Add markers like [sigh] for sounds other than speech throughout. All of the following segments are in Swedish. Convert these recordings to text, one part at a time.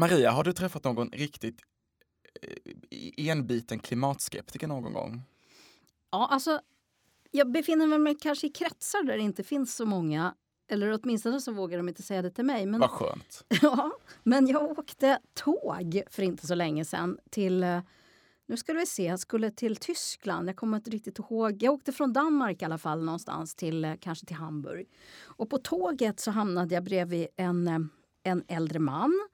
Maria, har du träffat någon riktigt eh, enbiten klimatskeptiker någon gång? Ja, alltså jag befinner mig kanske i kretsar där det inte finns så många. Eller åtminstone så vågar de inte säga det till mig. Men, Vad skönt. [laughs] ja, men jag åkte tåg för inte så länge sedan till eh, nu skulle vi se, jag skulle till Tyskland. Jag kommer inte riktigt ihåg. Jag åkte från Danmark i alla fall någonstans till eh, kanske till Hamburg. Och på tåget så hamnade jag bredvid en, en äldre man.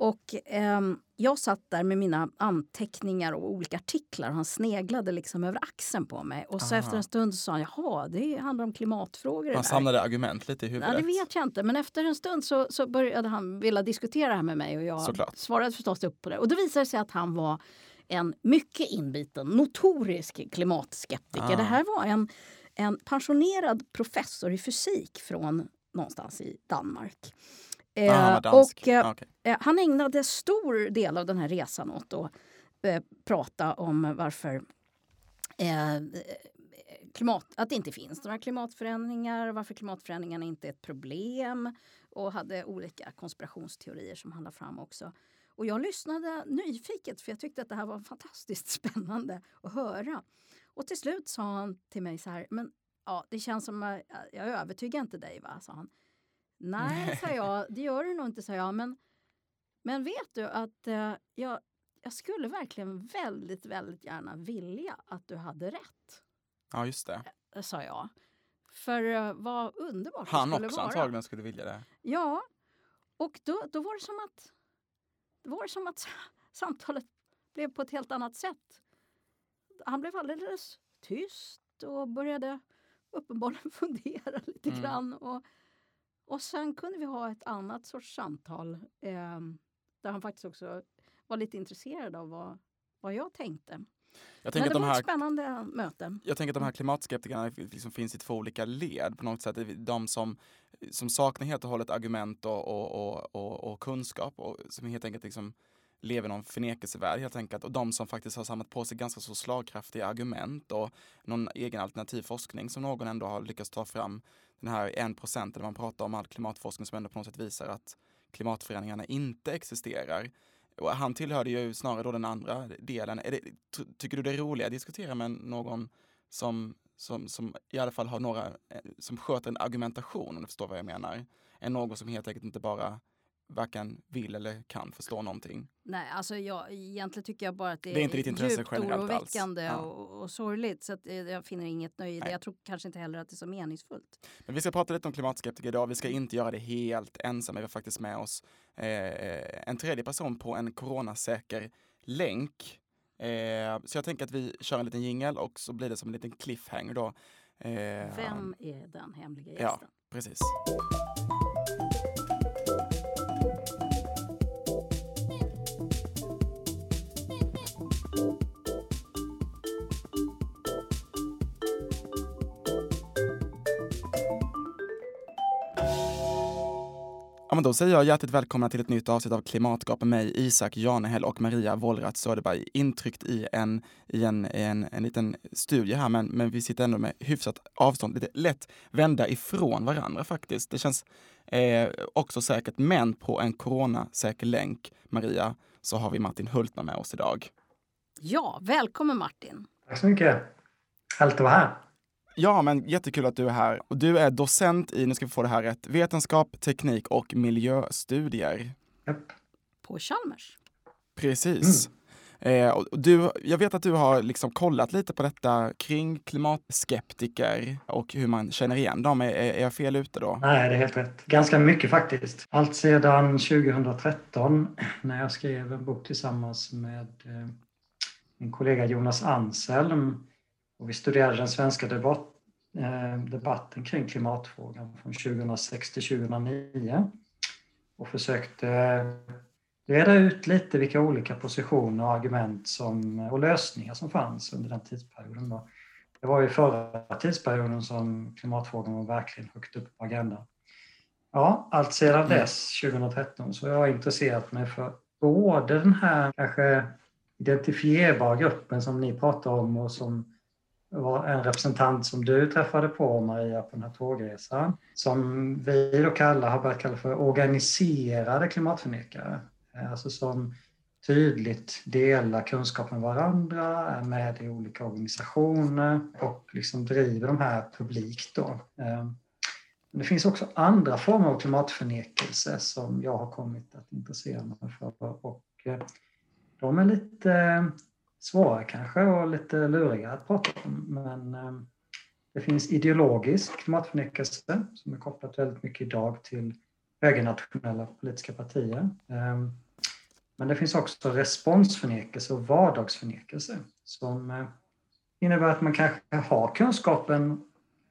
Och eh, jag satt där med mina anteckningar och olika artiklar. Han sneglade liksom över axeln på mig. Och så Aha. efter en stund så sa han, jaha, det handlar om klimatfrågor. Han där." samlade argument lite i Ja, huvudet. det vet jag inte. Men efter en stund så, så började han vilja diskutera det här med mig och jag Såklart. svarade förstås upp på det. Och då visade det sig att han var en mycket inbiten, notorisk klimatskeptiker. Ah. Det här var en, en pensionerad professor i fysik från någonstans i Danmark. Ah, han Eh, var dansk. och, eh, Ah. Eh, Han ägnade stor del av den här resan åt att eh, prata om varför eh, klimat, att det inte finns några klimatförändringar, varför klimatförändringarna inte är ett problem och hade olika konspirationsteorier som han la fram också. Och jag lyssnade nyfiket för jag tyckte att det här var fantastiskt [laughs] spännande att höra. Och till slut sa han till mig så här, men ja, det känns som att jag övertygar inte dig va, sa han. Nej, sa jag, det gör du nog inte, sa jag, men men vet du att eh, jag, jag skulle verkligen väldigt, väldigt gärna vilja att du hade rätt, Ja, just det. eh, sa jag. För eh, vad underbart Han det skulle också vara. antagligen skulle vilja det. Ja, och då, då var det som att, det var som att [laughs] samtalet blev på ett helt annat sätt. Han blev alldeles tyst och började uppenbarligen [laughs] fundera lite Mm. grann. Och, och sen kunde vi ha ett annat sorts samtal eh, där han faktiskt också var lite intresserad av vad, vad jag tänkte. Jag Men tänker, det att de var ett här, spännande möte. jag tänker att de här klimatskeptikerna liksom finns i två olika led på något sätt. De som, som saknar helt och hållet argument och, och, och, och, och kunskap och som helt enkelt liksom lever i någon förnekelsevärld helt enkelt. Och de som faktiskt har samlat på sig ganska så slagkraftiga argument och någon egen alternativ forskning som någon ändå har lyckats ta fram. Den här en procenten man pratar om all klimatforskning som ändå på något sätt visar att klimatförändringarna inte existerar. Och han tillhörde ju snarare då den andra delen. Är det, ty- tycker du det är roligare att diskutera med någon som, som, som i alla fall har några, eh, som sköter en argumentation om du förstår vad jag menar, än någon som helt enkelt inte bara varken vill eller kan förstå någonting. Nej, alltså jag, egentligen tycker jag bara att det, Det är inte ditt intresse djupt oroväckande Ja. och, och sorgligt. Så att eh, jag finner inget nöje i det. Jag tror kanske inte heller att det är så meningsfullt. Men vi ska prata lite om klimatskeptiker idag. Vi ska inte göra det helt ensamma. Vi har faktiskt med oss eh, en tredje person på en coronasäker länk. Eh, så jag tänker att vi kör en liten jingel och så blir det som en liten cliffhanger då. Eh, Vem är den hemliga ja. gästen? Precis. Men då säger jag hjärtligt välkomna till ett nytt avsnitt av Klimatgap med mig, Isak Janehäll och Maria Wollratz Söderberg. Intryckt i en, i en, en, en liten studie här, men, men vi sitter ändå med hyfsat avstånd, lite lätt vända ifrån varandra faktiskt. Det känns eh, också säkert, men på en coronasäker länk, Maria, så har vi Martin Hultman med oss idag. Ja, välkommen Martin. Tack så mycket. Härligt att vara här. Ja, men jättekul att du är här. Och du är docent i, nu ska vi få det här rätt, vetenskap, teknik och miljöstudier. Japp. På Chalmers. Precis. Eh, och du, jag vet att du har liksom kollat lite på detta kring klimatskeptiker och hur man känner igen dem. Är, är jag fel ute då? Nej, det är helt rätt. Ganska mycket faktiskt. Allt sedan 2013 när jag skrev en bok tillsammans med eh, min kollega Jonas Anselm. Och vi studerade den svenska debatt, eh, debatten kring klimatfrågan från 2006 till 2009. Och försökte reda ut lite vilka olika positioner och argument som, och lösningar som fanns under den tidsperioden. Då. Det var ju förra tidsperioden som klimatfrågan var verkligen högt upp på agendan. Ja, allt sedan dess, 2013, så har jag intresserat mig för både den här kanske identifierbara gruppen som ni pratar om och som var en representant som du träffade på, Maria, på den här tågresan. Som vi då kallar, har börjat kalla för organiserade klimatförnekare. alltså som tydligt delar kunskap med varandra, är med i olika organisationer och liksom driver de här publikt. Då. Ehm, men det finns också andra former av klimatförnekelse som jag har kommit att intressera mig för. Och eh, de är lite svåra kanske och lite luriga att prata om. Men eh, det finns ideologisk klimatförnekelse som är kopplat väldigt mycket idag till högernationella politiska partier. Eh, men det finns också responsförnekelse och vardagsförnekelse som eh, innebär att man kanske har kunskapen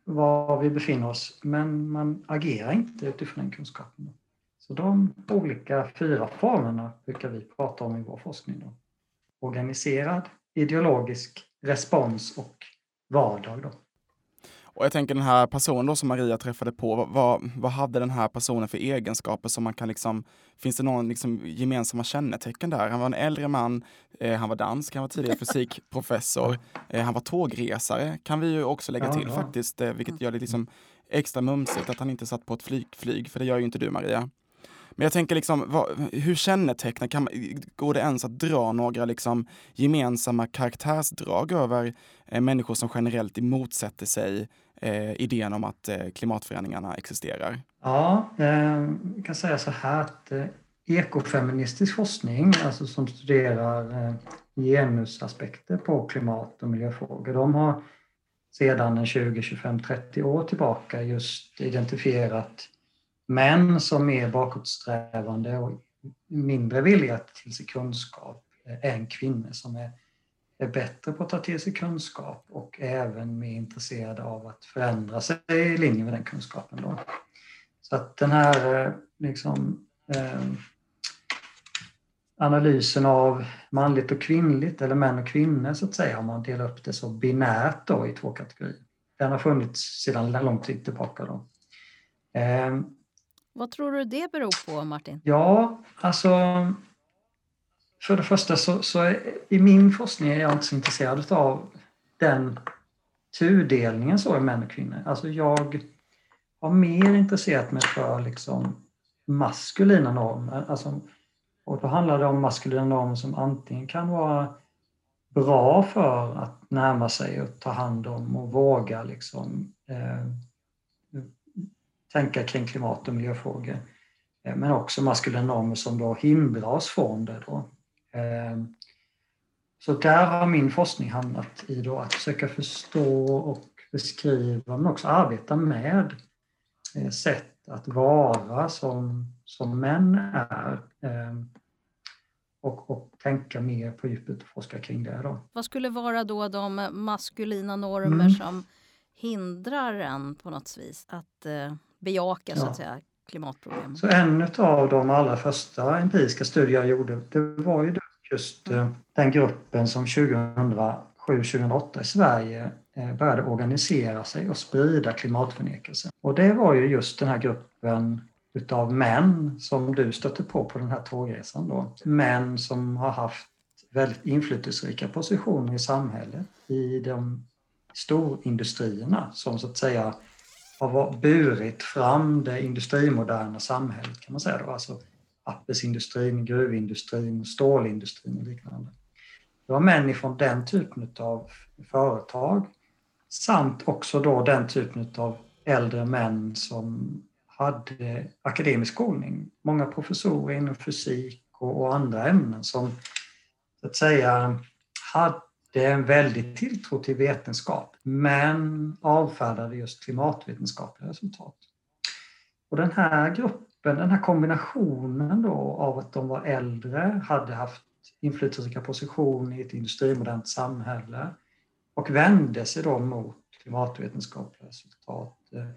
var vi befinner oss men man agerar inte utifrån den kunskapen. Så de olika fyra formerna brukar vi prata om i vår forskning. Då. Organiserad, ideologisk, respons och vardag. Då. Och jag tänker den här personen då som Maria träffade på, vad, vad hade den här personen för egenskaper som man kan liksom, finns det någon liksom gemensamma kännetecken där? Han var en äldre man, eh, han var dansk, han var tidigare [laughs] fysikprofessor, eh, han var tågresare kan vi ju också lägga till ja, ja. faktiskt, eh, vilket gör det liksom extra mumsigt att han inte satt på ett flyg, flyg, för det gör ju inte du Maria. Men jag tänker liksom, vad, hur kännetecknar, kan, går det ens att dra några liksom gemensamma karaktärsdrag över eh, människor som generellt motsätter sig eh, idén om att eh, klimatförändringarna existerar? Ja, eh, jag kan säga så här att eh, ekofeministisk forskning, alltså som studerar eh, genusaspekter på klimat och miljöfrågor, de har sedan 20, 25, 30 år tillbaka just identifierat män som är bakåtsträvande och mindre villiga till sig kunskap eh, än kvinnor som är är bättre på att ta till sig kunskap och även mer intresserade av att förändra sig i linje med den kunskapen. Då. Så att den här eh, liksom, eh, analysen av manligt och kvinnligt, eller män och kvinnor så att säga, om man delar upp det så binärt då i två kategorier. Den har funnits sedan lång tid tillbaka. Då. Eh, vad tror du det beror på, Martin? Ja, alltså för det första så, så är, i min forskning är jag inte så intresserad av den tudelningen så i män och kvinnor. Alltså jag har mer intresserat mig för liksom maskulina normer. Alltså, och då handlar det om maskulina normer som antingen kan vara bra för att närma sig och ta hand om och våga liksom, eh, tänka kring klimat och miljöfrågor. Eh, men också maskulina normer som då hindrar oss från det. Då. Ehm, så där har min forskning hamnat i då att försöka förstå och beskriva men också arbeta med eh, sätt att vara som, som män är. Och, och tänka mer på djupet och forska kring det. Då. Vad skulle vara då de maskulina normer mm. som hindrar en på något vis att eh, bejaka ja. så att säga, klimatproblemen? Så en av de allra första empiriska studier jag gjorde, det var ju just eh, den gruppen som 2007-2008 i Sverige eh, började organisera sig och sprida klimatförnekelse. Och det var ju just den här gruppen utav män som du stötte på på den här tågresan då. Män som har haft väldigt inflytelserika positioner i samhället i de storindustrierna som så att säga har burit fram det industrimoderna samhället kan man säga då. Alltså pappersindustrin, gruvindustrin, stålindustrin och liknande. Det var män ifrån den typen av företag samt också då den typen av äldre män som hade akademisk skolning. Många professorer inom fysik och, andra ämnen som så att säga hade det är en väldig tilltro till vetenskap men avfärdade just klimatvetenskapliga resultat. Och den här gruppen den här kombinationen då av att de var äldre, hade haft inflytelserika positioner i ett industrimodernt samhälle och vände sig då mot klimatvetenskapliga resultat. Eh,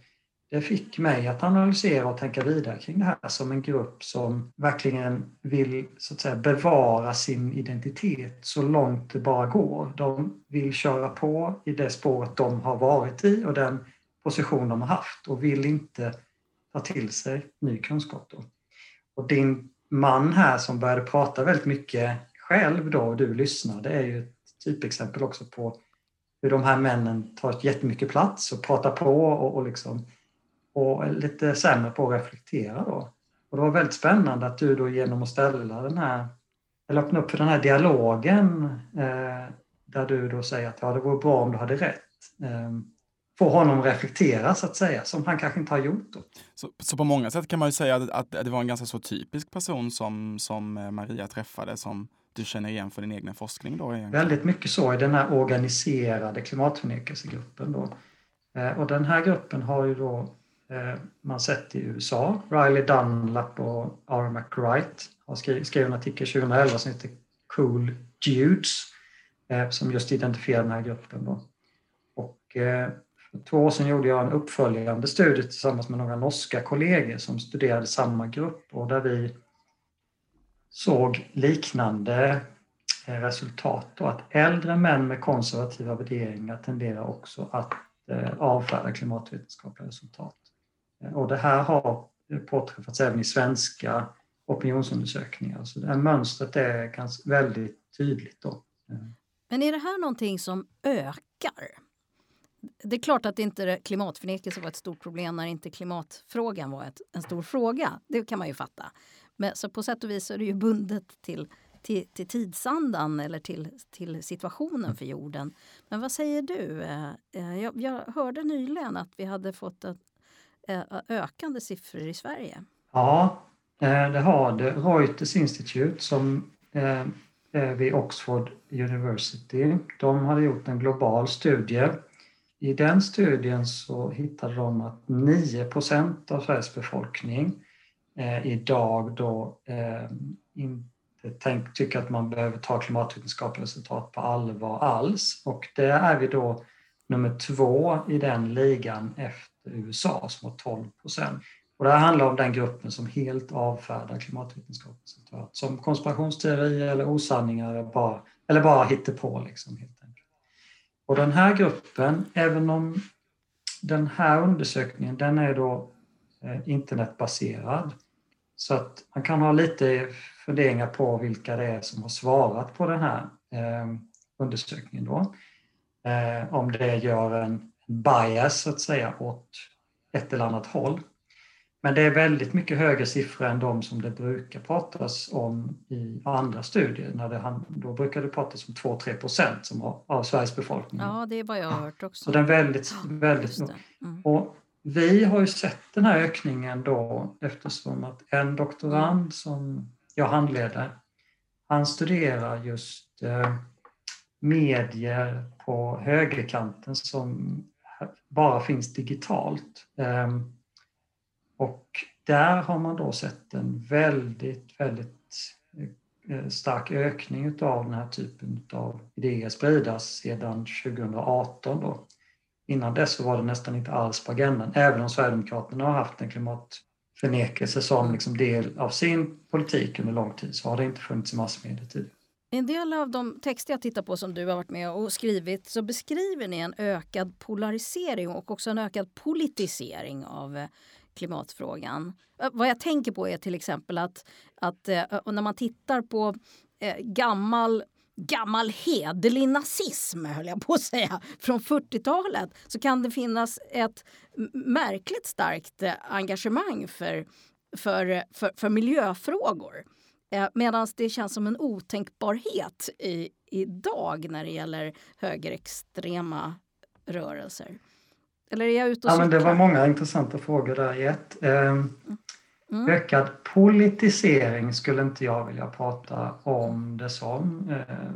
det fick mig att analysera och tänka vidare kring det här som en grupp som verkligen vill så att säga, bevara sin identitet så långt det bara går. De vill köra på i det spåret de har varit i och den position de har haft och vill inte ta till sig ny kunskap. Då. Och din man här som började prata väldigt mycket själv då och du lyssnade är ju ett typexempel också på hur de här männen tar jättemycket plats och pratar på och, och, liksom, och lite sämre på att reflektera. Då. Och det var väldigt spännande att du då genom att ställa den här, eller öppna upp för den här dialogen eh, där du då säger att ja, det vore bra om du hade rätt. Eh, få honom reflektera så att säga, som han kanske inte har gjort. Då. Så, så på många sätt kan man ju säga att, att det var en ganska så typisk person som, som eh, Maria träffade som du känner igen för din egen forskning då? Egentligen. Väldigt mycket så i den här organiserade klimatförnekelsegruppen då. Eh, och den här gruppen har ju då Eh, man sett i USA. Riley Dunlap och R. McWright har skrivit, en artikel 2011 som heter Cool Dudes eh, som just identifierar den här gruppen. Då. Och eh, för två år sedan gjorde jag en uppföljande studie tillsammans med några norska kollegor som studerade samma grupp och där vi såg liknande resultat. Då, att äldre män med konservativa värderingar tenderar också att avfärda klimatvetenskapliga resultat. Och det här har påträffats även i svenska opinionsundersökningar. Så det här mönstret är ganska väldigt tydligt. Då. Men är det här någonting som ökar? det är klart att inte klimatförnekelse var ett stort problem när inte klimatfrågan var ett, en stor fråga. Det kan man ju fatta. Men så på sätt och vis är det ju bundet till, till, till tidsandan eller till, till situationen för jorden. Men vad säger du? Eh, eh, jag, jag hörde nyligen att vi hade fått ett, ökande siffror i Sverige. Ja, eh, det har det. Reuters Institute som är vid Oxford University. De hade gjort en global studie i den studien så hittade de att 9% av Sveriges befolkning idag då inte tänk, tycker att man behöver ta klimatvetenskapliga resultat på allvar alls. Och det är vi då nummer två i den ligan efter USA som har 12 Och det här handlar om den gruppen som helt avfärdar klimatvetenskapen. som konspirationsteori eller osanningar eller bara, eller bara hittepå. Liksom, helt och den här gruppen, även om den här undersökningen den är då eh, internetbaserad så att man kan ha lite funderingar på vilka det är som har svarat på den här eh, undersökningen. Då. Eh, om det gör en bias så att säga åt ett eller annat håll. Men det är väldigt mycket högre siffror än de som det brukar pratas om i andra studier. När det, då brukar det pratas om 2-3 procent av Sveriges befolkning. Ja, det är vad jag har hört också. Så den är väldigt, väldigt mm. Och vi har ju sett den här ökningen då eftersom att en doktorand som jag handleder, han studerar just eh, medier på högerkanten som bara finns digitalt. Ehm, och där har man då sett en väldigt, väldigt eh, stark ökning av den här typen av idéer spridas sedan 2018. Då. Innan dess så var det nästan inte alls på agendan, även om Sverigedemokraterna har haft en klimatförnekelse som liksom del av sin politik under lång tid så har det inte funnits i massmedia tidigare. I en del av de texter jag tittar på som du har varit med och skrivit så beskriver ni en ökad polarisering och också en ökad politisering av eh, klimatfrågan. Eh, vad jag tänker på är till exempel att, att eh, när man tittar på gammal gammal hederlig nazism, höll jag på att säga, från 40-talet så kan det finnas ett märkligt starkt engagemang för, för, för, för miljöfrågor. Medan det känns som en otänkbarhet i, idag när det gäller högerextrema rörelser. Eller är jag ute och ja, men Det var många intressanta frågor där i ett. Eh, mm. Ökad politisering skulle inte jag vilja prata om det som. Eh,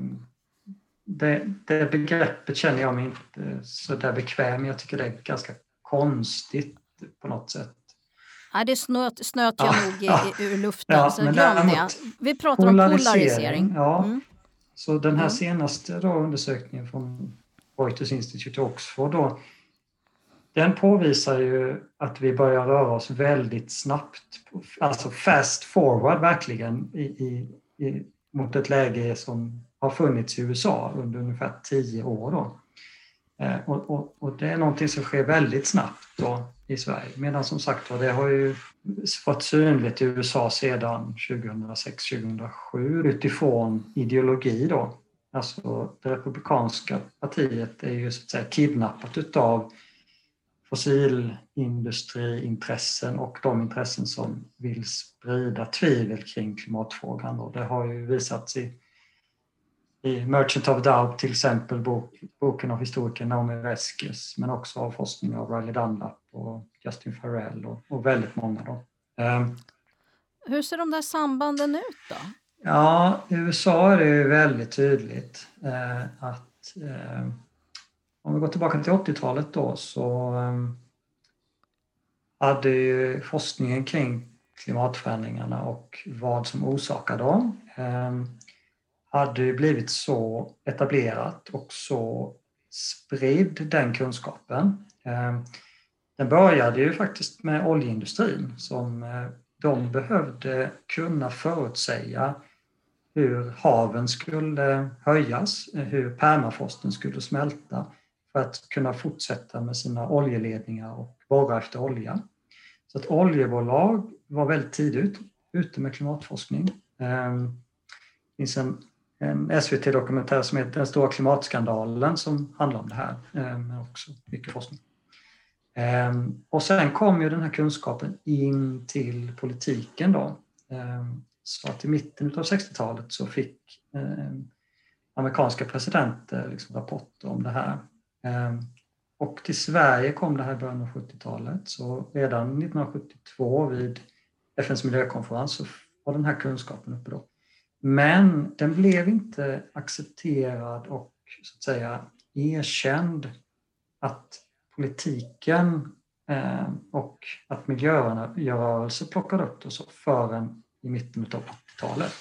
det, det begreppet känner jag mig inte så där bekväm Jag tycker det är ganska konstigt på något sätt. Nej, det snöt, snöt jag ja, nog i, ur luften, ja, så glöm det. Vi pratar om polarisering. Ja. Mm. Så den här mm. senaste då, undersökningen från Reuters Institute i Oxford då, den påvisar ju att vi börjar röra oss väldigt snabbt, alltså fast forward verkligen, i, i, i, mot ett läge som har funnits i USA under ungefär tio år. Då. Eh, och, och, och, det är någonting som sker väldigt snabbt då i Sverige. Medan som sagt det har ju varit synligt i USA sedan 2006-2007 utifrån ideologi då. Alltså det republikanska partiet är ju så att säga kidnappat utav fossilindustriintressen och de intressen som vill sprida tvivel kring klimatfrågan. Då. det har ju visats i, i Merchant of Doubt till exempel, bok, boken av historikern Naomi Reskes, men också av forskning av Riley Dunlap och Justin Farrell och, och väldigt många. Då. Um, Hur ser de där sambanden ut då? Ja, i USA är det ju väldigt tydligt eh, att eh, om vi går tillbaka till 80-talet då så eh, hade ju forskningen kring klimatförändringarna och vad som orsakar dem eh, hade ju blivit så etablerat och så spridd den kunskapen. Ehm, den började ju faktiskt med oljeindustrin som eh, de behövde kunna förutsäga hur haven skulle höjas, eh, hur permafrosten skulle smälta för att kunna fortsätta med sina oljeledningar och borra efter olja. Så att oljebolag var väldigt tidigt ute med klimatforskning. Det finns en, en SVT-dokumentär som heter Den stora klimatskandalen som handlar om det här, eh, men också mycket forskning. Ehm, och sen kom ju den här kunskapen in till politiken då. Ehm, så att i mitten av 60-talet så fick ehm, amerikanska presidenter liksom rapporter om det här. Och till Sverige kom det här i början av 70-talet, så redan 1972 vid FNs miljökonferens så var den här kunskapen uppe då. Men den blev inte accepterad och så att säga erkänd att politiken eh, och att miljörörelser plockade upp det så förrän i mitten av 80-talet.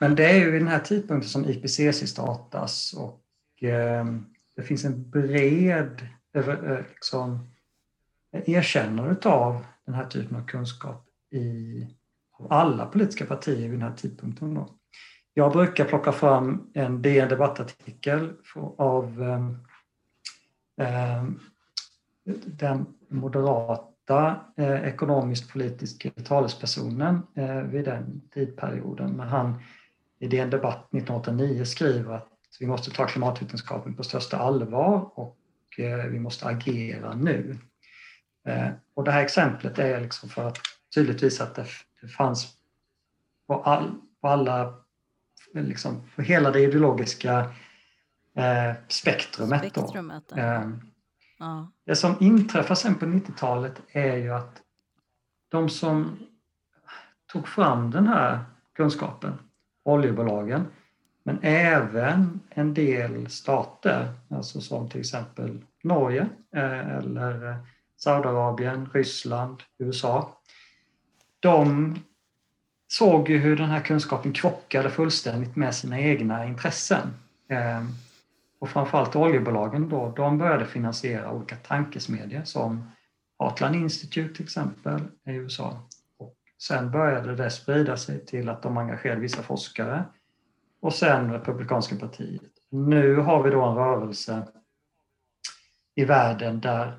Men det är ju vid den här tidpunkten som IPCC startas och eh, det finns en bred eh, liksom, erkännande av den här typen av kunskap i alla politiska partier vid den här tidpunkten. Då. Jag brukar plocka fram en DN debattartikel av eh, den moderata eh, ekonomiskt politiska talespersonen eh, vid den tidperioden. Men han i DN Debatt 1989 skriver att vi måste ta klimatvetenskapen på största allvar och eh, vi måste agera nu. Eh, och det här exemplet är liksom för att tydligt visa att det, fanns på, all, på alla, liksom, på hela det ideologiska eh, spektrumet. spektrumet eh, ja. Det som inträffar sen på 90-talet är ju att de som tog fram den här kunskapen, oljebolagen, men även en del stater, alltså som till exempel Norge eh, eller Saudiarabien, Ryssland, USA. De såg ju hur den här kunskapen krockade fullständigt med sina egna intressen. Ehm, och framförallt oljebolagen då, de började finansiera olika tankesmedjor som Heartland Institute till exempel i USA. Och sen började det sprida sig till att de engagerade vissa forskare och sen Republikanska partiet. Nu har vi då en rörelse i världen där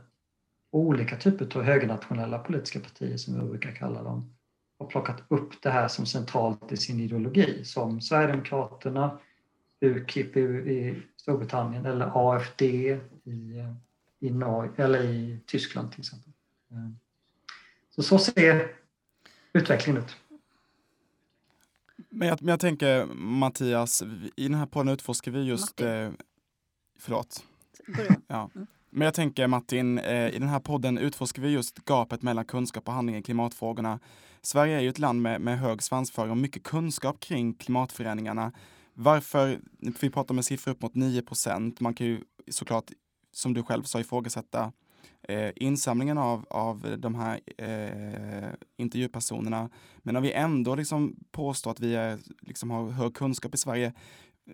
olika typer av högernationella politiska partier, som vi brukar kalla dem, har plockat upp det här som centralt i sin ideologi, som Sverigedemokraterna, UKIP i Storbritannien eller AFD i, i, Norge, eller i Tyskland till exempel. Så så ser utvecklingen ut. Men jag, men jag tänker Mattias, i den här podden utforskar vi just... Eh, förlåt. Ja. Mm. Men jag tänker Martin, eh, i den här podden utforskar vi just gapet mellan kunskap och handling i klimatfrågorna. Sverige är ju ett land med, med hög svansföring och mycket kunskap kring klimatförändringarna. Varför, vi pratar med siffror upp mot 9 procent, man kan ju såklart, som du själv sa, ifrågasätta eh, insamlingen av, av de här eh, intervjupersonerna. Men om vi ändå liksom påstår att vi är, liksom har hög kunskap i Sverige,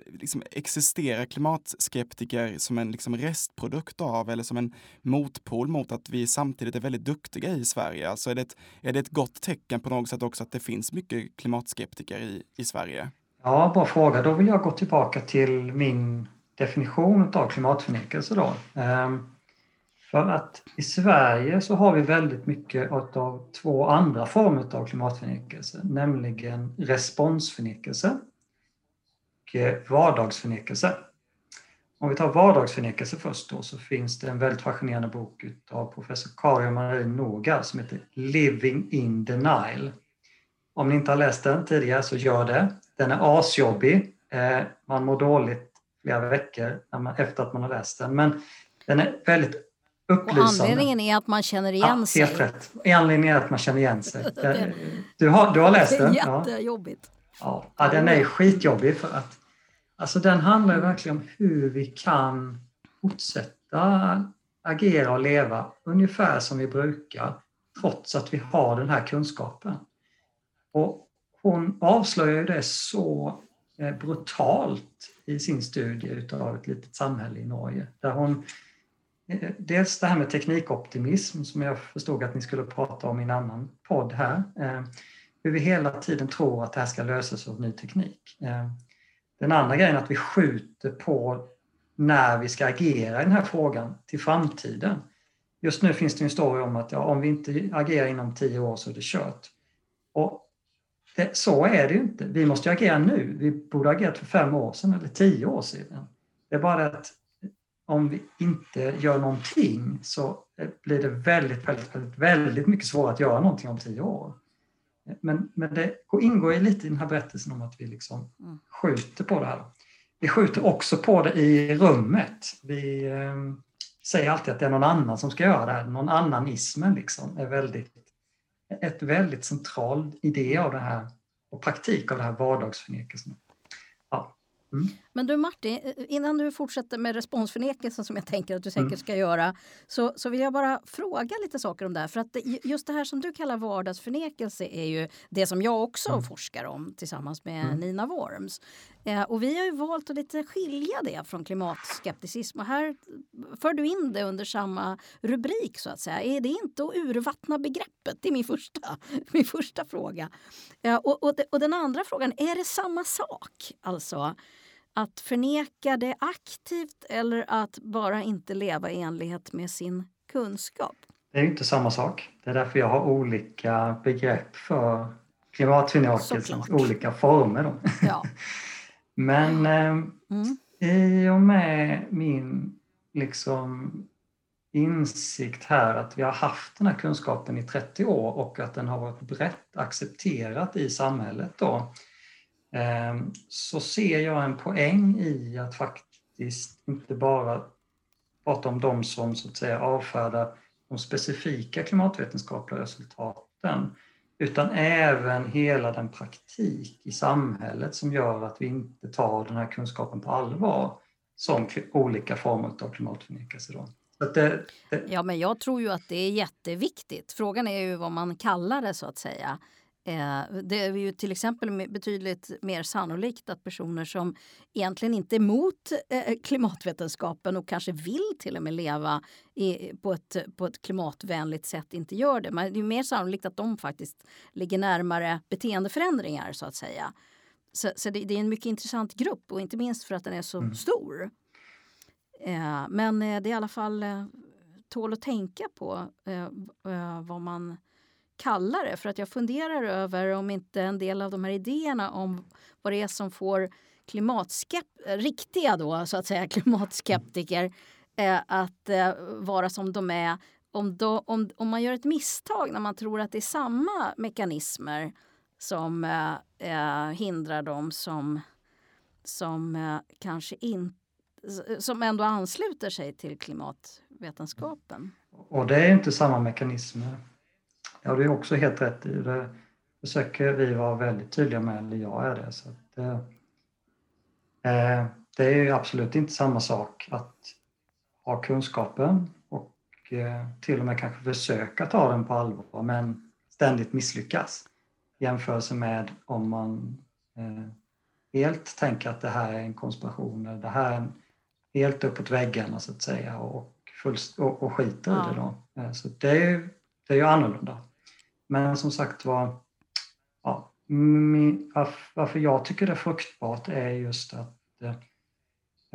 liksom existerar klimatskeptiker som en liksom restprodukt av eller som en motpol mot att vi samtidigt är väldigt duktiga i Sverige? Alltså är det ett, är det ett gott tecken på något sätt också att det finns mycket klimatskeptiker i, i Sverige? Ja, bra fråga. Då vill jag gå tillbaka till min definition av klimatförnekelse. Då. Ehm, för att i Sverige så har vi väldigt mycket av två andra former av klimatförnekelse, nämligen responsförnekelse och vardagsförnekelse. om vi tar vardagsförnekelse först då, så finns det en väldigt fascinerande bok av professor Karin Marie Norgard som heter Living in denial. Om ni inte har läst den tidigare så gör det. Den är asjobbig. Eh, man mår dåligt flera veckor efter att man har läst den. Men den är väldigt upplysande. Och anledningen är att man känner igen ja, sig? Helt rätt. Anledningen är att man känner igen sig. [laughs] Du har, du har läst den? Det är jättejobbigt. Ja. ja, den är skitjobbig för att alltså den handlar verkligen om hur vi kan fortsätta agera och leva ungefär som vi brukar trots att vi har den här kunskapen. Och hon avslöjar det så eh, brutalt i sin studie utav ett litet samhälle i Norge där hon eh, Dels det här med teknikoptimism som jag förstod att ni skulle prata om i en annan podd här. Eh, hur vi hela tiden tror att det här ska lösas av ny teknik. Eh, den andra grejen är att vi skjuter på när vi ska agera i den här frågan till framtiden. Just nu finns det en story om att ja, om vi inte agerar inom tio år så är det kört. Och det, så är det ju inte. Vi måste agera nu. Vi borde ha agerat för fem år sedan eller tio år sedan. Det är bara det att om vi inte gör någonting så blir det väldigt, väldigt, väldigt, väldigt mycket svårare att göra någonting om tio år. Men, men det ingår ju lite i den här berättelsen om att vi liksom mm. skjuter på det här. Vi skjuter också på det i rummet. Vi eh, säger alltid att det är någon annan som ska göra det här. Någon annanismen liksom är väldigt ett väldigt central idé av det här och praktik av det här vardagsförnekelsen. Ja. Mm. Men du Martin, innan du fortsätter med responsförnekelsen som jag tänker att du säkert mm. ska göra så, så vill jag bara fråga lite saker om det här. För att just det här som du kallar vardagsförnekelse är ju det som jag också mm. forskar om tillsammans med mm. Nina Worms. Eh, och vi har ju valt att lite skilja det från klimatskepticism och här för du in det under samma rubrik så att säga. Är det inte att urvattna begreppet? Det är min första, [laughs] min första fråga. Eh, och, och, och den andra frågan, är det samma sak? Alltså att förneka det aktivt eller att bara inte leva i enlighet med sin kunskap? Det är inte samma sak. Det är därför jag har olika begrepp för klimatförnekelsens olika former. Då. Ja. [laughs] Men eh, mm. i och med min liksom, insikt här att vi har haft den här kunskapen i 30 år och att den har varit brett accepterat i samhället då, Ehm, Ehm, så ser jag en poäng i att faktiskt inte bara prata om de som så att säga avfärdar de specifika klimatvetenskapliga resultaten utan även hela den praktik i samhället som gör att vi inte tar den här kunskapen på allvar som olika former av klimatförnekelse. Då. Det, det... Ja, men jag tror ju att det är jätteviktigt. Frågan är ju vad man kallar det så att säga. Eh, det är ju till exempel betydligt mer sannolikt att personer som egentligen inte är emot eh, klimatvetenskapen och kanske vill till och med leva på, ett, på ett klimatvänligt sätt inte gör det. Men det är mer sannolikt att de faktiskt ligger närmare beteendeförändringar så att säga. Så, så det, det, är en mycket intressant grupp och inte minst för att den är så mm. stor. Eh, men det är i alla fall tål att tänka på vad man kalla det. För att jag funderar över om inte en del av de här idéerna om vad det är som får klimatskep riktiga då, så att säga, [laughs] klimatskeptiker eh, att eh, vara som de är. Om, då, om, om man gör ett misstag när man tror att det är samma mekanismer som eh, eh hindrar dem som, som eh, kanske inte som ändå ansluter sig till klimatvetenskapen. Och det är inte samma mekanismer. Ja, det är också helt rätt i. Det försöker vi vara väldigt tydliga med, eller jag är det. Så att, eh, eh, det är ju absolut inte samma sak att ha kunskapen och eh, till och med kanske försöka ta den på allvar men ständigt misslyckas i jämförelse med om man eh, helt tänker att det här är en konspiration, eller det här är en, helt uppåt väggarna så att säga och, och, och skiter ja. i det då. Eh, så det är, det är ju annorlunda. Men som sagt var, ja, varför jag tycker det är fruktbart är just att eh,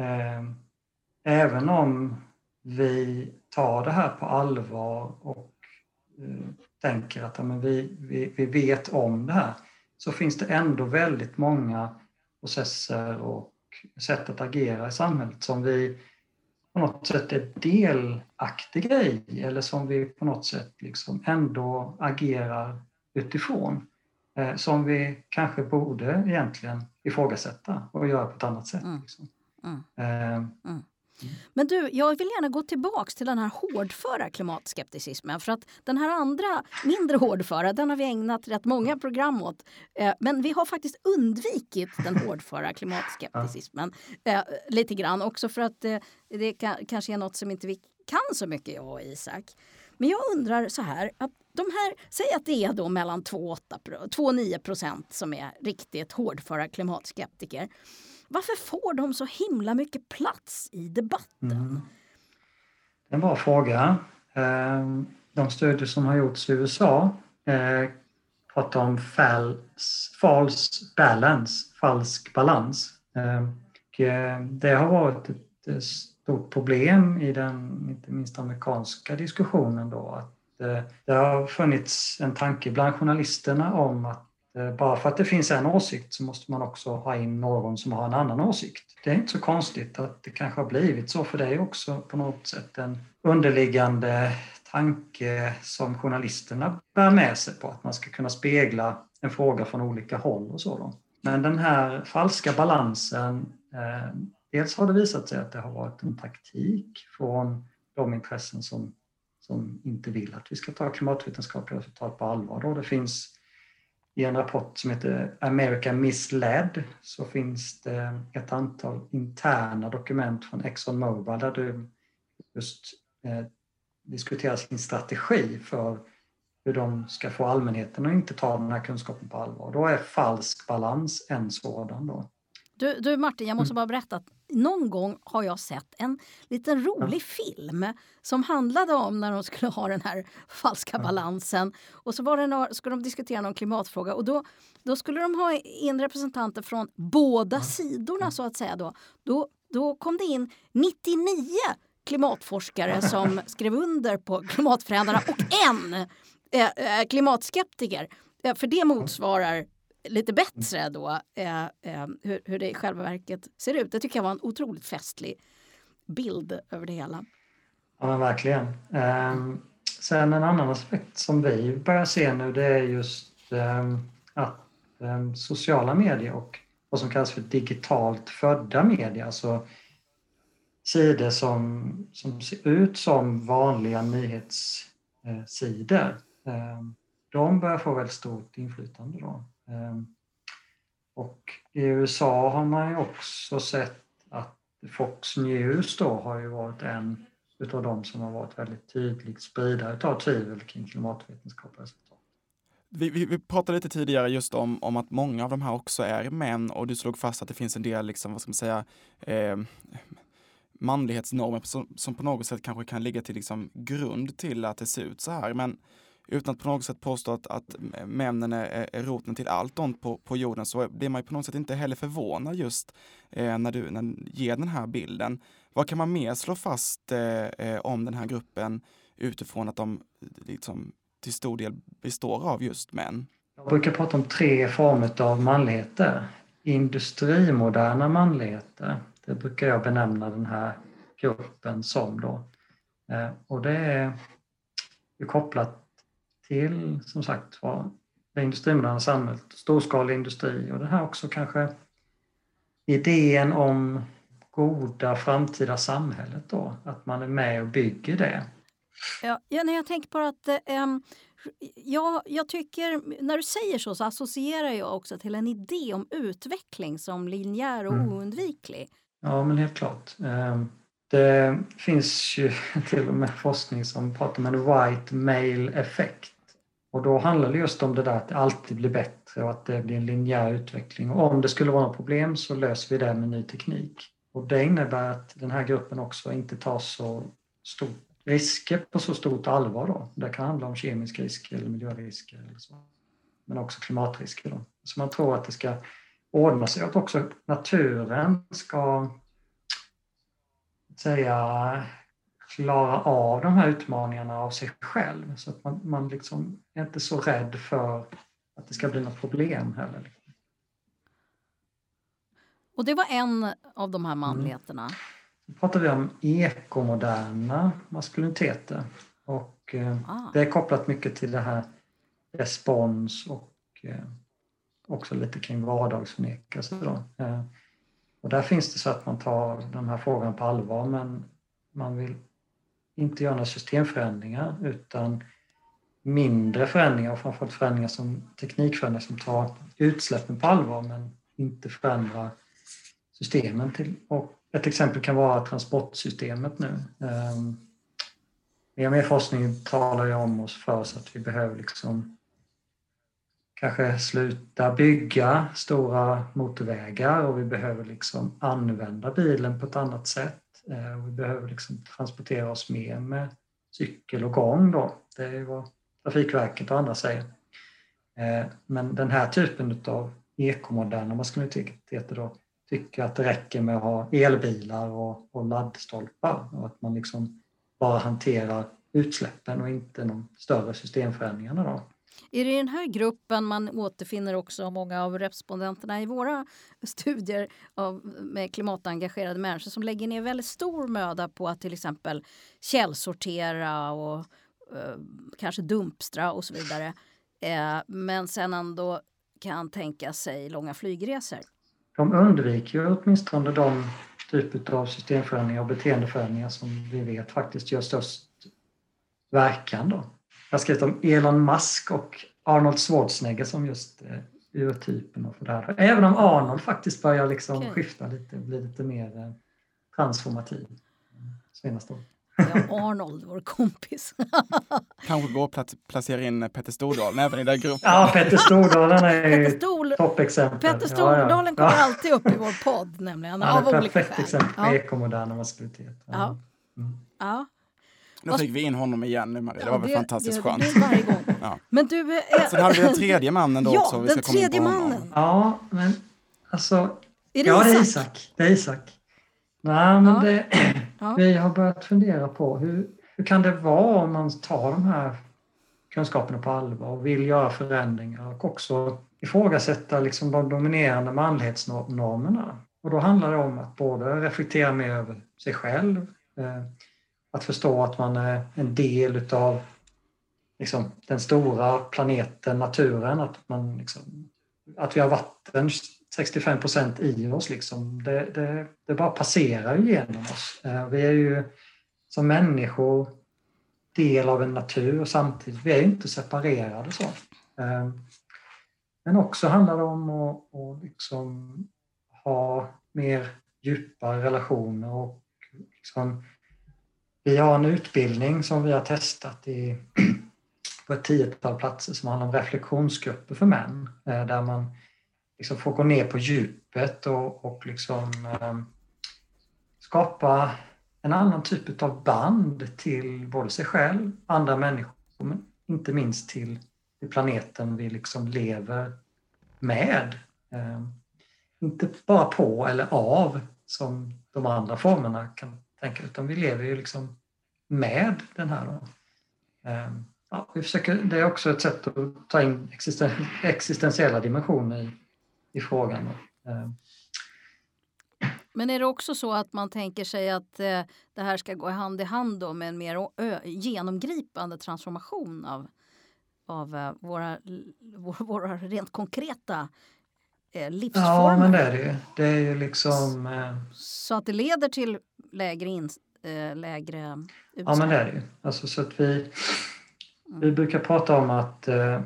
eh, även om vi tar det här på allvar och eh, tänker att ja, men vi, vi, vi vet om det här så finns det ändå väldigt många processer och sätt att agera i samhället som vi på något sätt är delaktiga i eller som vi på något sätt liksom ändå agerar utifrån. Eh, som vi kanske borde egentligen ifrågasätta och göra på ett annat sätt. Mm. Liksom. Mm. Eh, mm. Men du, jag vill gärna gå tillbaks till den här hårdföra klimatskepticismen. För att den här andra, mindre hårdföra, den har vi ägnat rätt många program åt. Eh, men vi har faktiskt undvikit den hårdföra klimatskepticismen eh, lite grann. Också för att eh, det kanske är något som inte vi kan så mycket, jag och Isak. Men jag undrar så här, att de här, säg att det är då mellan 2 och 9 procent som är riktigt hårdföra klimatskeptiker. Varför får de så himla mycket plats i debatten? Mm. Det är en bra fråga. Ehm, de studier som har gjorts i USA eh, pratar om false, false balance, falsk balans. Ehm, eh, det har varit ett stort problem i den, inte minst amerikanska diskussionen då, att eh, det har funnits en tanke bland journalisterna om att Eh, bara för att det finns en åsikt så måste man också ha in någon som har en annan åsikt. Det är inte så konstigt att det kanske har blivit så för det är också på något sätt en underliggande tanke som journalisterna bär med sig på att man ska kunna spegla en fråga från olika håll och så. Då. Men den här falska balansen, eh, dels har det visat sig att det har varit en taktik från de intressen som, som inte vill att vi ska ta klimatvetenskapliga resultat på allvar. Då. Det finns i en rapport som heter America Misled så finns det ett antal interna dokument från Exxon Mobil där det just eh, diskuterar sin strategi för hur de ska få allmänheten att inte ta den här kunskapen på allvar. Då är falsk balans en sådan. Då. Du, du Martin, jag måste mm. bara berätta att någon gång har jag sett en liten rolig film som handlade om när de skulle ha den här falska balansen. Och så var det några, skulle de diskutera någon klimatfråga och då, då skulle de ha in representanter från båda sidorna så att säga. Då, då, då kom det in 99 klimatforskare som skrev under på klimatförändrarna och en eh, eh, klimatskeptiker. Eh, för det motsvarar lite bättre då eh, eh, hur, hur det i själva verket ser ut. Det tycker jag var en otroligt festlig bild över det hela. Ja, men verkligen. Eh, sen en annan aspekt som vi börjar se nu det är just ehm, att ehm, sociala medier och vad som kallas för digitalt födda medier, alltså sidor som, som ser ut som vanliga nyhetssidor, ehm, de börjar få väldigt stort inflytande. Då. Ehm, och i USA har man ju också sett att Fox News då har ju varit en utav de som har varit väldigt tydligt spridare av tvivel kring klimatvetenskapliga resultat. Vi, vi, vi, pratade lite tidigare just om, om att många av de här också är män och du slog fast att det finns en del, liksom, vad ska man säga, eh, manlighetsnormer som, som, på något sätt kanske kan ligga till liksom, grund till att det ser ut så här. Men utan att på något sätt påstå att, att männen är, är roten till allt ont på, på jorden så blir man ju på något sätt inte heller förvånad just eh, när du när, ger den här bilden. Vad kan man mer slå fast eh, eh, om den här gruppen utifrån att de liksom, till stor del består av just män? Jag brukar prata om tre former av manligheter. Industrimoderna manligheter, det brukar jag benämna den här gruppen som då. Eh, och det är kopplat till som sagt var det industrimoderna samhället, storskalig industri och det här också kanske idén om goda framtida samhället då, att man är med och bygger det. Ja, ja när jag tänker på att um, ja, jag tycker, när du säger så så associerar jag också till en idé om utveckling som linjär och mm. oundviklig. Ja, men helt klart. Um, det finns ju [laughs] till och med forskning som pratar om en white male effekt och då handlar det just om det där att det alltid blir bättre och att det blir en linjär utveckling. Och om det skulle vara något problem så löser vi det med ny teknik. Och det innebär att den här gruppen också inte tar så stort risker på så stort allvar. Då. Det kan handla om kemiska risker eller miljörisker. Eller så. Men också klimatrisker. Då. Så man tror att det ska ordna sig att också naturen ska säga klara av de här utmaningarna av sig själv. Så att man, man liksom är inte så rädd för att det ska bli något problem heller. Och det var en av de här manligheterna. Mm. Nu pratar vi om ekomoderna maskuliniteter. Och eh, ah. det är kopplat mycket till det här respons och eh, också lite kring vardagsförnekelse. Då. Eh, och där finns det så att man tar den här frågan på allvar men man vill inte göra några systemförändringar utan mindre förändringar och framförallt förändringar som teknikförändringar som tar utsläppen på allvar men inte förändrar systemen. Till, och ett exempel kan vara transportsystemet nu. Ehm, mer och mer forskning talar ju om oss för oss att vi behöver liksom kanske sluta bygga stora motorvägar och vi behöver liksom använda bilen på ett annat sätt. Eh, vi behöver liksom transportera oss mer med cykel och gång då. Det är vad Trafikverket och andra säger. Eh, men den här typen av ekomoderna maskuliniteter då tycker att det räcker med att ha elbilar och, och laddstolpar och att man liksom bara hanterar utsläppen och inte de större systemförändringarna. Då. Är det i den här gruppen man återfinner också många av respondenterna i våra [laughs] studier av, med klimatengagerade människor som lägger ner väldigt stor möda på att till exempel källsortera och eh, kanske dumpstra och så vidare. Eh, men sen ändå kan tänka sig långa flygresor. De undviker ju åtminstone de typer av systemförändringar och beteendeförändringar som vi vet faktiskt gör störst verkan. Då. Jag har skrivit om Elon Musk och Arnold Schwarzenegger som just eh, urtypen för det här. Även om Arnold faktiskt börjar liksom okay. skifta lite, bli lite mer eh, transformativ senaste året. Ja, Arnold, vår kompis. [laughs] Kanske gå att placera in Petter Stordalen även i den gruppen. Ja, Petter Stordalen är Stol toppexempel. Petter Stordalen ja, ja. kommer alltid upp i vår podd nämligen. Är av olika perfekt exempel på ja. ekomoderna maskulinitet. Ja. Mm. ja. Nu fick vi in honom igen nu Marie, det var väl fantastiskt det, skönt. Det varje gång. [laughs] ja. Men du... Äh, så hade vi den tredje mannen då [laughs] ja, också. Vi den tredje mannen. Ja, men alltså... Är det ja, Isak? det är Isak. Det är Isak. Nej, men ja. det, ja. vi har börjat fundera på hur, hur kan det vara om man tar de här kunskaperna på allvar och vill göra förändringar och också ifrågasätta liksom de dominerande manlighetsnormerna. Och då handlar det om att både reflektera mer över sig själv, eh, att förstå att man är en del utav liksom, den stora planeten, naturen, att, man liksom, att vi har vatten 65 procent i oss. Liksom. Det, det, det, bara passerar genom oss. Eh, vi är ju som människor del av en natur och samtidigt, vi är inte separerade så. Eh, men också handlar det om att, att liksom ha mer djupa relationer och liksom vi har en utbildning som vi har testat i, [clears throat] på ett tiotal platser som handlar om reflektionsgrupper för män. Eh, där man liksom får gå ner på djupet och, och liksom, eh, skapa en annan typ av band till både sig själv, andra människor, men inte minst till, till planeten vi liksom lever med. Eh, inte bara på eller av som de andra formerna kan tänka, utan vi lever ju liksom med den här. Då. Ehm, ja, vi försöker, det är också ett sätt att ta in existen, existentiella dimensioner i, i frågan. Ehm. Men är det också så att man tänker sig att eh, det här ska gå hand i hand med en mer genomgripande transformation av, av eh, våra, våra rent konkreta eh, livsformer? Ja, men det är det ju. Det är ju liksom... Eh... Så att det leder till lägre, in, eh, lägre utsläpp? Ja, men det är det ju. Alltså, så att vi, vi mm. brukar prata om att eh,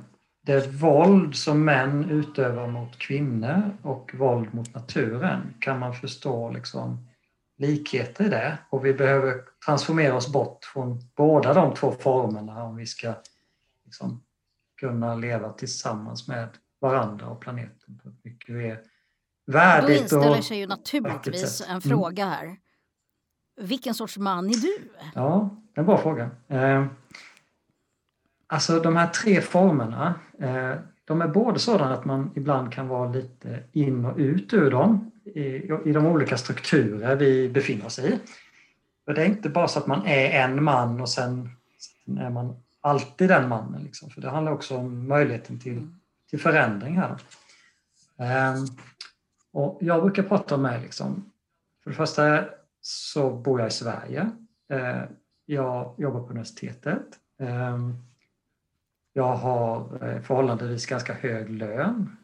det våld som män utövar mot kvinnor och våld mot naturen kan man förstå liksom likheter i det och vi behöver transformera oss bort från båda de två formerna om vi ska liksom, kunna leva tillsammans med varandra och planeten på ett mycket mer värdigt Då inställer sig ju naturligtvis en mm. fråga här. Vilken sorts man är du? Ja, det är en bra fråga. Eh, alltså de här tre formerna, eh, de är både sådana att man ibland kan vara lite in och ut ur dem i, i de olika strukturer vi befinner oss i. För det är inte bara så att man är en man och sen, sen är man alltid den mannen. Liksom. För det handlar också om möjligheten till, till förändring här. Eh, Och jag brukar prata med, liksom, för det första så bor jag i Sverige. Eh, jag jobbar på universitetet. Eh, jag har eh, förhållandevis ganska hög lön.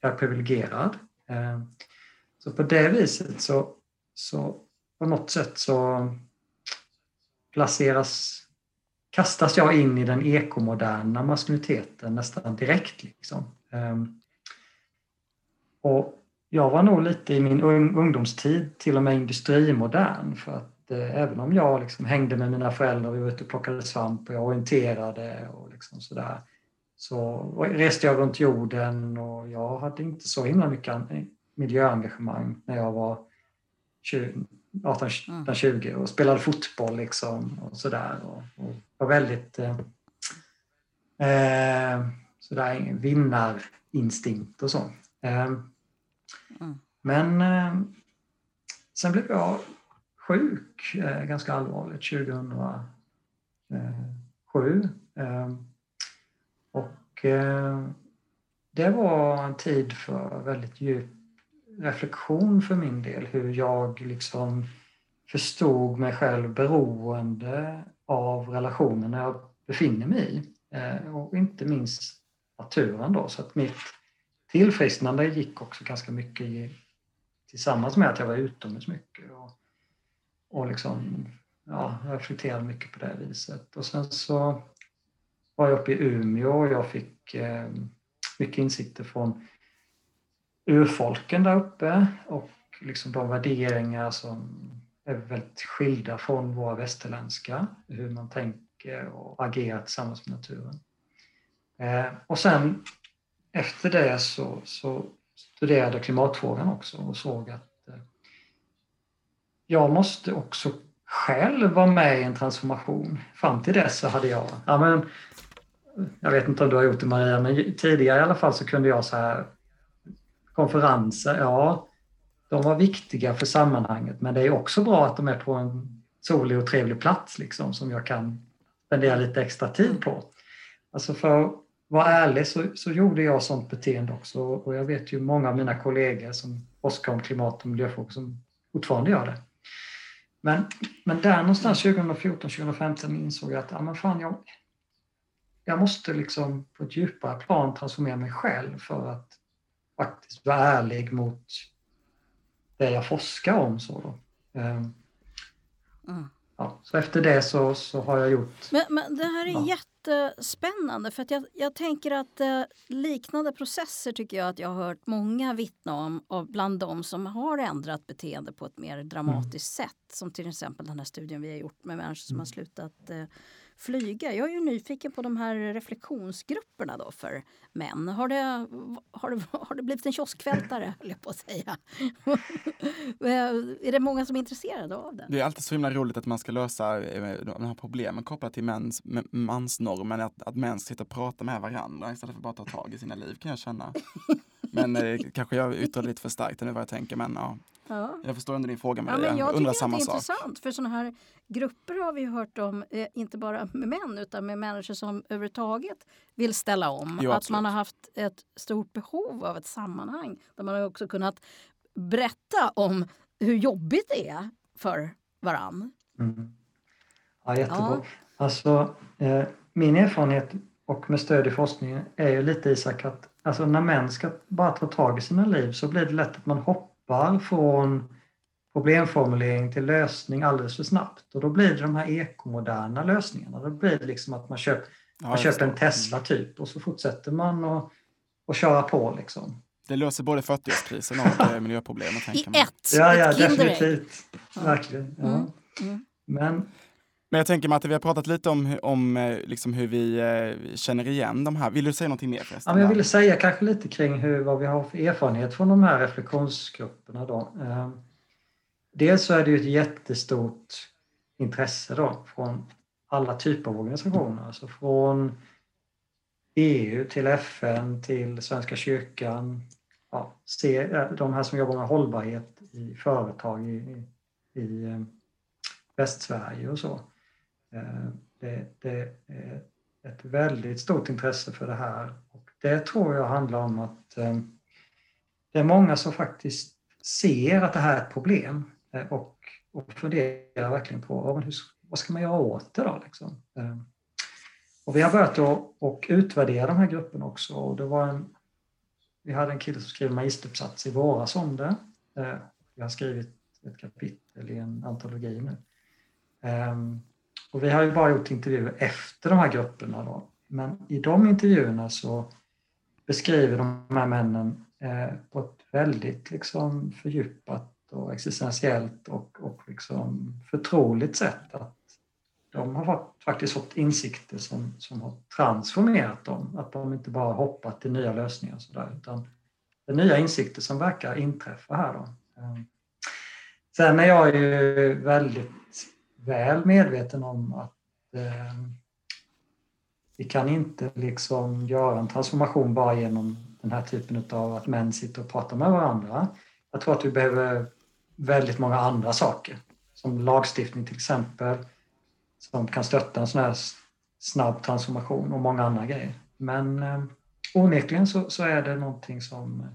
Jag är privilegierad. Så på det viset så, så på något sätt så placeras, kastas jag in i den ekomoderna maskuliniteten nästan direkt. Liksom. Och jag var nog lite i min ungdomstid till och med industrimodern för att eh, även om jag liksom hängde med mina föräldrar, vi var ute och plockade svamp och jag orienterade och liksom sådär så reste jag runt jorden och jag hade inte så himla mycket miljöengagemang när jag var 18-20 mm. och spelade fotboll liksom och sådär och, och var väldigt eh, eh sådär vinnarinstinkt och så. Eh, Mm. Men eh, sen blev jag sjuk eh, ganska allvarligt 2007. Eh, och eh, det var en tid för väldigt djup reflektion för min del, hur jag liksom förstod mig själv beroende av relationen jag befinner mig i. Eh, och inte minst naturen då, så att mitt tillfrisknande gick också ganska mycket i, tillsammans med att jag var utomhus mycket och, och liksom, ja, reflekterade mycket på det viset. Och sen så var jag uppe i Umeå och jag fick eh, mycket insikter från urfolken där uppe och liksom de värderingar som är väldigt skilda från våra västerländska, hur man tänker och agerar tillsammans med naturen. Eh, och sen efter det så, så studerade jag klimatfrågan också och såg att eh, jag måste också själv vara med i en transformation. Fram till dess så hade jag, ja men, jag vet inte om du har gjort det Maria, men tidigare i alla fall så kunde jag så här konferenser, ja, de var viktiga för sammanhanget men det är också bra att de är på en solig och trevlig plats liksom som jag kan spendera lite extra tid på. Alltså för vara ärlig så, så gjorde jag sånt beteende också och jag vet ju många av mina kollegor som forskar om klimat och miljöfrågor som fortfarande gör det. Men, men där någonstans 2014-2015 insåg jag att ja, men fan, jag, jag måste liksom på ett djupare plan transformera mig själv för att faktiskt vara ärlig mot det jag forskar om. Så då. Mm. Ja, så efter det så, så har jag gjort... Men, men det här är ja jättespännande för att jag, jag tänker att eh, liknande processer tycker jag att jag har hört många vittna om och bland de som har ändrat beteende på ett mer dramatiskt mm. sätt. Som till exempel den här studien vi har gjort med människor som har mm. slutat eh, flyga. Jag är ju nyfiken på de här reflektionsgrupperna då för män. Har det, har det, har det blivit en kioskvältare, höll jag på att säga? [laughs] är det många som är intresserade av det? Det är alltid så himla roligt att man ska lösa eh, de här problemen kopplat till mäns, mansnormen, att, att män sitta och prata med varandra istället för att bara ta tag i sina liv kan jag känna. [laughs] Men eh, kanske jag yttrar lite för starkt nu vad jag tänker, men ja. Ja. Jag förstår ändå din fråga Maria. Ja, men jag tycker samma att det är sak. intressant för sådana här grupper har vi hört om, eh, inte bara med män utan med människor som överhuvudtaget vill ställa om. Jo, att man har haft ett stort behov av ett sammanhang där man har också kunnat berätta om hur jobbigt det är för varann. Mm. Ja, jättebra. Ja. Alltså, eh, min erfarenhet och med stöd i forskningen är ju lite Isak att alltså, när män ska bara ta tag i sina liv så blir det lätt att man hoppar hoppar från problemformulering till lösning alldeles för snabbt. Och då blir det de här ekomoderna lösningarna. Då blir det liksom att man, köp, ja, man köper en Tesla typ och så fortsätter man att och köra på. Liksom. Det löser både 40-årskrisen och eh, miljöproblemen. I ett! Ja, ja definitivt. Verkligen. Ja. Mm. Mm. Men men jag tänker Matte, vi har pratat lite om, om eh, liksom hur vi eh, känner igen de här. Vill du säga någonting mer förresten? Ja, men jag ville säga kanske lite kring hur, vad vi har för erfarenhet från de här reflektionsgrupperna. Då. Ehm, dels så är det ju ett jättestort intresse då från alla typer av organisationer. Alltså från EU till FN till Svenska kyrkan. Ja, se, eh, de här som jobbar med hållbarhet i företag i, i Västsverige och så. Eh, det, det, är ett väldigt stort intresse för det här och det tror jag handlar om att eh, det är många som faktiskt ser att det här är ett problem eh, och, och funderar verkligen på hur, vad ska man göra åt det då? Liksom? Och vi har börjat att och utvärdera de här grupperna också. Och det var en, vi hade en kille som skrev magisteruppsats i våras om det. Jag vi har skrivit ett kapitel i en antologi nu. Och vi har ju bara gjort intervjuer efter de här grupperna. Då. Men i de intervjuerna så beskriver de här männen eh, på ett väldigt liksom fördjupat och existentiellt och, och liksom förtroligt sätt att de har fått, faktiskt fått insikter som, som har transformerat dem. Att de inte bara hoppat till nya lösningar och sådär utan det är nya insikter som verkar inträffa här. Då. Eh, sen är jag ju väldigt väl medveten om att eh, vi kan inte liksom göra en transformation bara genom den här typen av att män sitter och pratar med varandra. Jag tror att vi behöver väldigt många andra saker, som lagstiftning till exempel, som kan stötta en sån här snabb transformation och många andra grejer. Men eh, onekligen så, så är det någonting som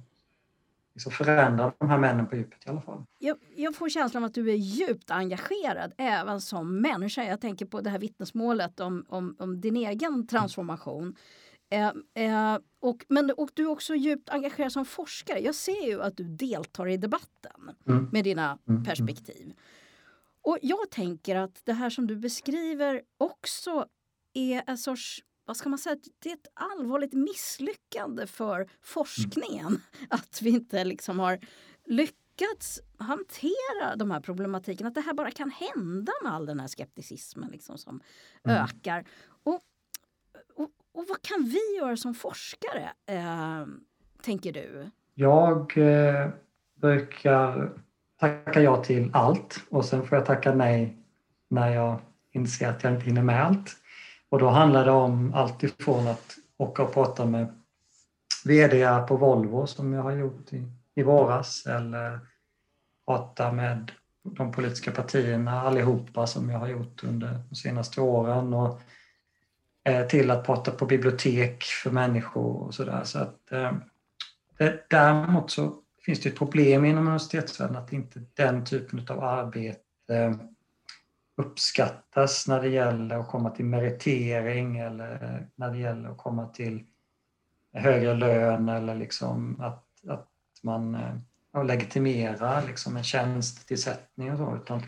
liksom förändrar de här männen på djupet i alla fall. Jag, jag, får känslan av att du är djupt engagerad även som människa. Jag tänker på det här vittnesmålet om, om, om din egen transformation. Eh, eh, och, men, och du är också djupt engagerad som forskare. Jag ser ju att du deltar i debatten mm. med dina mm. mm. perspektiv. Och jag tänker att det här som du beskriver också är en sorts vad ska man säga, det är ett allvarligt misslyckande för forskningen mm. [laughs] att vi inte liksom har lyckats hantera de här problematiken. Att det här bara kan hända med all den här skepticismen liksom som mm. ökar. Och, och, och, vad kan vi göra som forskare, eh, tänker du? Jag eh, brukar tacka ja till allt och sen får jag tacka nej när jag inser att jag inte hinner med allt. Och då handlar det om allt ifrån att åka och prata med VD på Volvo som jag har gjort i, i våras eller prata med de politiska partierna allihopa som jag har gjort under de senaste åren och eh, till att prata på bibliotek för människor och sådär. Så att, eh, däremot så finns det ett problem inom universitetsvärlden att inte den typen av arbete uppskattas när det gäller att komma till meritering eller när det gäller att komma till högre lön eller liksom att, att man eh, ja, legitimerar liksom en tjänstetillsättning och så. Utan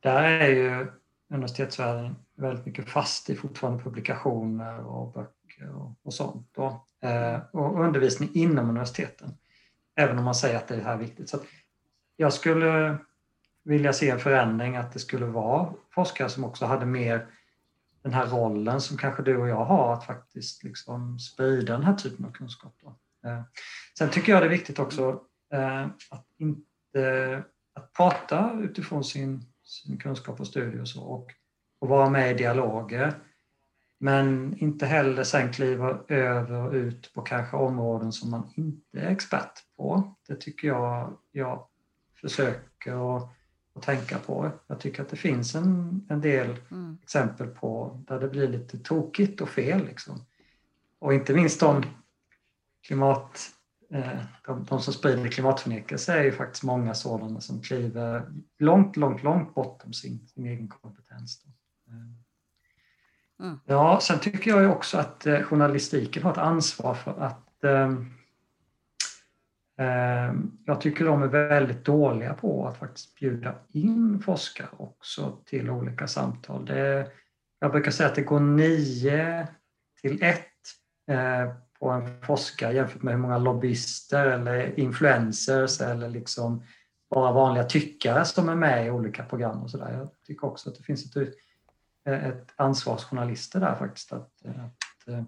där är ju universitetsvärlden väldigt mycket fast i fortfarande publikationer och böcker och, och sånt. Då. Eh, och undervisning inom universiteten. Även om man säger att det här är viktigt. Så jag skulle vilja se en förändring, att det skulle vara forskare som också hade mer den här rollen som kanske du och jag har, att faktiskt liksom sprida den här typen av kunskap. Då. Eh, sen tycker jag det är viktigt också eh, att inte att prata utifrån sin, sin kunskap och studie och så och, och vara med i dialoger. Men inte heller sen kliva över och ut på kanske områden som man inte är expert på. Det tycker jag jag försöker och att tänka på. Jag tycker att det finns en, en del mm. exempel på där det blir lite tokigt och fel. Liksom. Och inte minst de klimat eh, de, de, som sprider klimatförnekelse är ju faktiskt många sådana som kliver långt, långt, långt bortom sin, sin egen kompetens. Mm. Ja, sen tycker jag också att eh, journalistiken har ett ansvar för att eh, Ehm, jag tycker de är väldigt dåliga på att faktiskt bjuda in forskare också till olika samtal. Det, jag brukar säga att det går nio till ett eh, på en forskare jämfört med hur många lobbyister eller influencers eller liksom bara vanliga tyckare som är med i olika program och sådär. Jag tycker också att det finns ett, ett ansvar hos journalister där faktiskt att, att eh,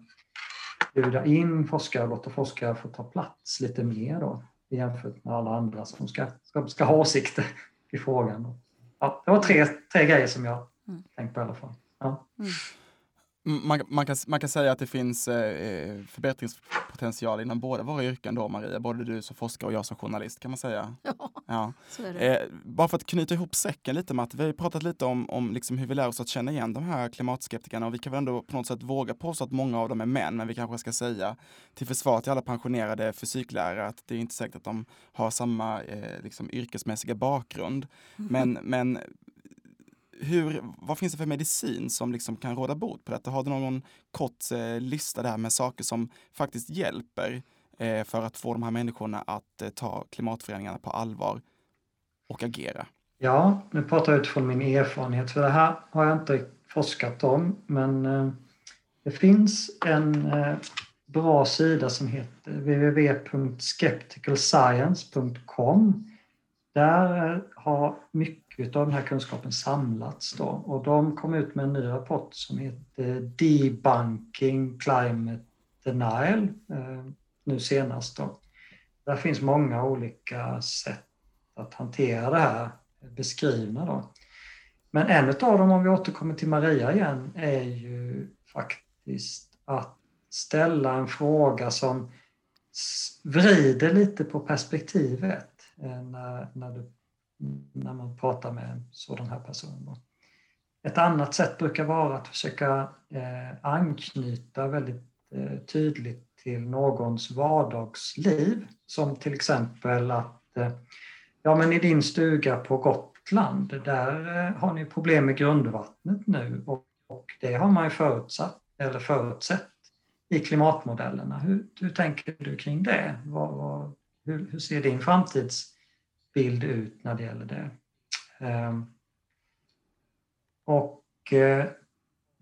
bjuda in forskare och låta forskare få ta plats lite mer då jämfört med alla andra som ska, ska, ska ha åsikter i frågan. Ja, det var tre, tre grejer som jag mm. tänkt på i alla fall. Ja. Mm. Man, man, kan, man kan säga att det finns eh, förbättringspotential inom båda våra yrken då, Maria. Både du som forskare och jag som journalist kan man säga. [laughs] Ja, Ja. Eh, bara för att knyta ihop säcken lite Matt, vi har pratat lite om, om liksom hur vi lär oss att känna igen de här klimatskeptikerna och vi kan väl ändå på något sätt våga påstå att många av dem är män, men vi kanske ska säga till försvar till alla pensionerade fysiklärare att det är inte säkert att de har samma eh, liksom, yrkesmässiga bakgrund. Mm. Men, men hur, vad finns det för medicin som liksom kan råda bot på detta? Har du någon kort eh, lista där med saker som faktiskt hjälper eh, för att få de här människorna att eh, ta klimatförändringarna på allvar och agera? Ja, nu pratar jag utifrån min erfarenhet, för det här har jag inte forskat om, men eh, det finns en eh, bra sida som heter www.skepticalscience.com. Där har mycket av den här kunskapen samlats då och de kom ut med en ny rapport som heter Debunking Climate Denial eh, nu senast. Då. Där finns många olika sätt att hantera det här beskrivna. Då. Men en av dem, om vi återkommer till Maria igen, är ju faktiskt att ställa en fråga som vrider lite på perspektivet Eh, när, när, du, när man pratar med en sådan här person. Ett annat sätt brukar vara att försöka eh, anknyta väldigt eh, tydligt till någons vardagsliv. Som till exempel att eh, ja, men i din stuga på Gotland, där eh, har ni problem med grundvattnet nu och, och det har man ju förutsatt, eller förutsett i klimatmodellerna. Hur, hur tänker du kring det? Vad, vad, hur, hur, ser din framtidsbild ut när det gäller det? Ehm, och eh,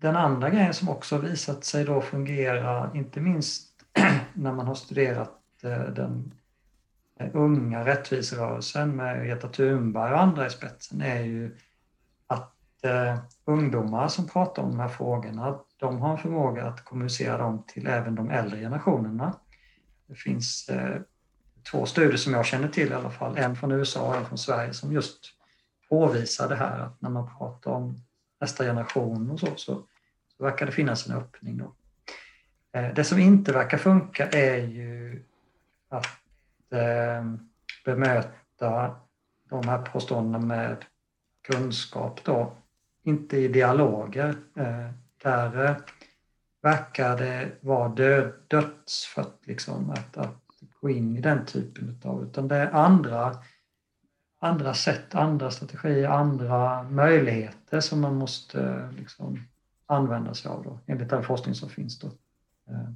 den andra grejen som också visat sig då fungera, inte minst [clears throat] när man har studerat eh, den eh, unga rättviserörelsen med Greta Thunberg och andra i spetsen är ju att ungdomar som pratar om de här frågorna, de har en förmåga att kommunicera dem till även de äldre generationerna. Det finns två studier som jag känner till i alla fall, en från USA och en från Sverige som just påvisar det här att när man pratar om nästa generation och så, så, så verkar det finnas en öppning då. Eh, det som inte verkar funka är ju att eh, bemöta de här påståendena med kunskap då, inte i dialoger. Eh, där eh, verkar det vara död, dödsfött liksom att, att gå in i den typen av, utan det är andra, andra sätt, andra strategier, andra möjligheter som man måste liksom använda sig av då, enligt den forskning som finns. Då. Eh.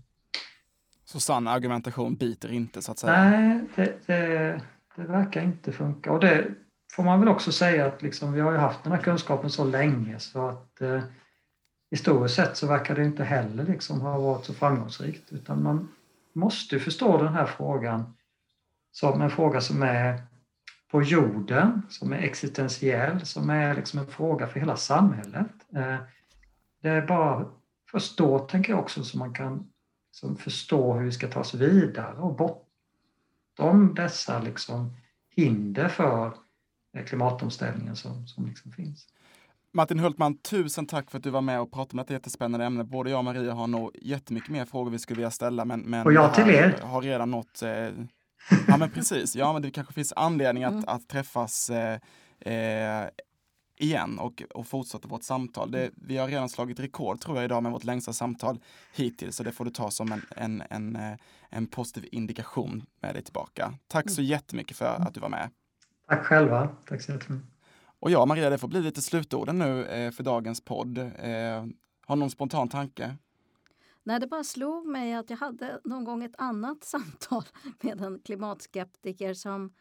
Så sann argumentation biter inte så att säga? Nej, det, det, det verkar inte funka. Och det får man väl också säga att liksom, vi har ju haft den här kunskapen så länge så att eh, historiskt sett så verkar det inte heller liksom ha varit så framgångsrikt utan man måste förstå den här frågan som en fråga som är på jorden, som är existentiell, som är liksom en fråga för hela samhället. Eh, det är bara först då, tänker jag också, som man kan liksom förstå hur vi ska ta oss vidare och bortom dessa liksom hinder för eh, klimatomställningen som, som liksom finns. Martin Hultman, tusen tack för att du var med och pratade om detta jättespännande ämne. Både jag och Maria har nog jättemycket mer frågor vi skulle vilja ställa. Men, men och jag till er. Har redan nått... Eh, ja, men precis. Ja, men det kanske finns anledning att, mm. att träffas eh, eh, igen och, och fortsätta vårt samtal. Det, vi har redan slagit rekord tror jag idag med vårt längsta samtal hittills, så det får du ta som en, en, en, eh, en positiv indikation med dig tillbaka. Tack så jättemycket för att du var med. Tack själva. Tack så jättemycket. Och ja, Maria, det får bli lite slutorden nu eh, för dagens podd. Eh, har någon spontan tanke? Nej, det bara slog mig att jag hade någon gång ett annat [laughs] samtal med en klimatskeptiker som,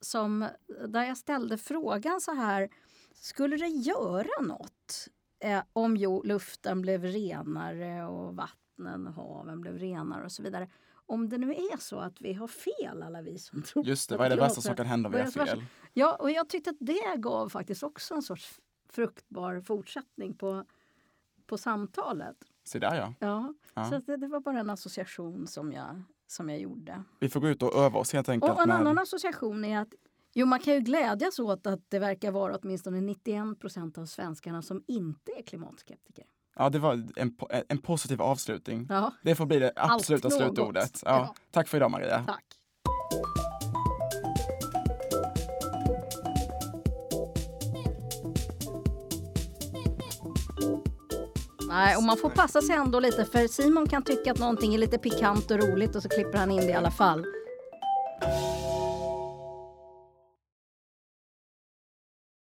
som, där jag ställde frågan så här. Skulle det göra något eh, om jo, luften blev renare och vattnen och haven blev renare och så vidare? Om det nu är så att vi har fel alla vi som [laughs] tror Just det, vad är det värsta som kan hända om vi har fel? Ja, och jag tyckte att det gav faktiskt också en sorts fruktbar fortsättning på, på samtalet. Se där ja. Ja, ja. så det, det, var bara en association som jag, som jag gjorde. Vi får gå ut och öva oss helt enkelt. Och en med... annan association är att Jo, man kan ju glädjas åt att det verkar vara åtminstone 91 procent av svenskarna som inte är klimatskeptiker. Ja, det var en, en positiv avslutning. Ja. Det får bli det absoluta Allt slutordet. Ja. ja. Tack för idag Maria. Tack. Nej, och man får passa sig ändå lite för Simon kan tycka att någonting är lite pikant och roligt och så klipper han in det i alla fall.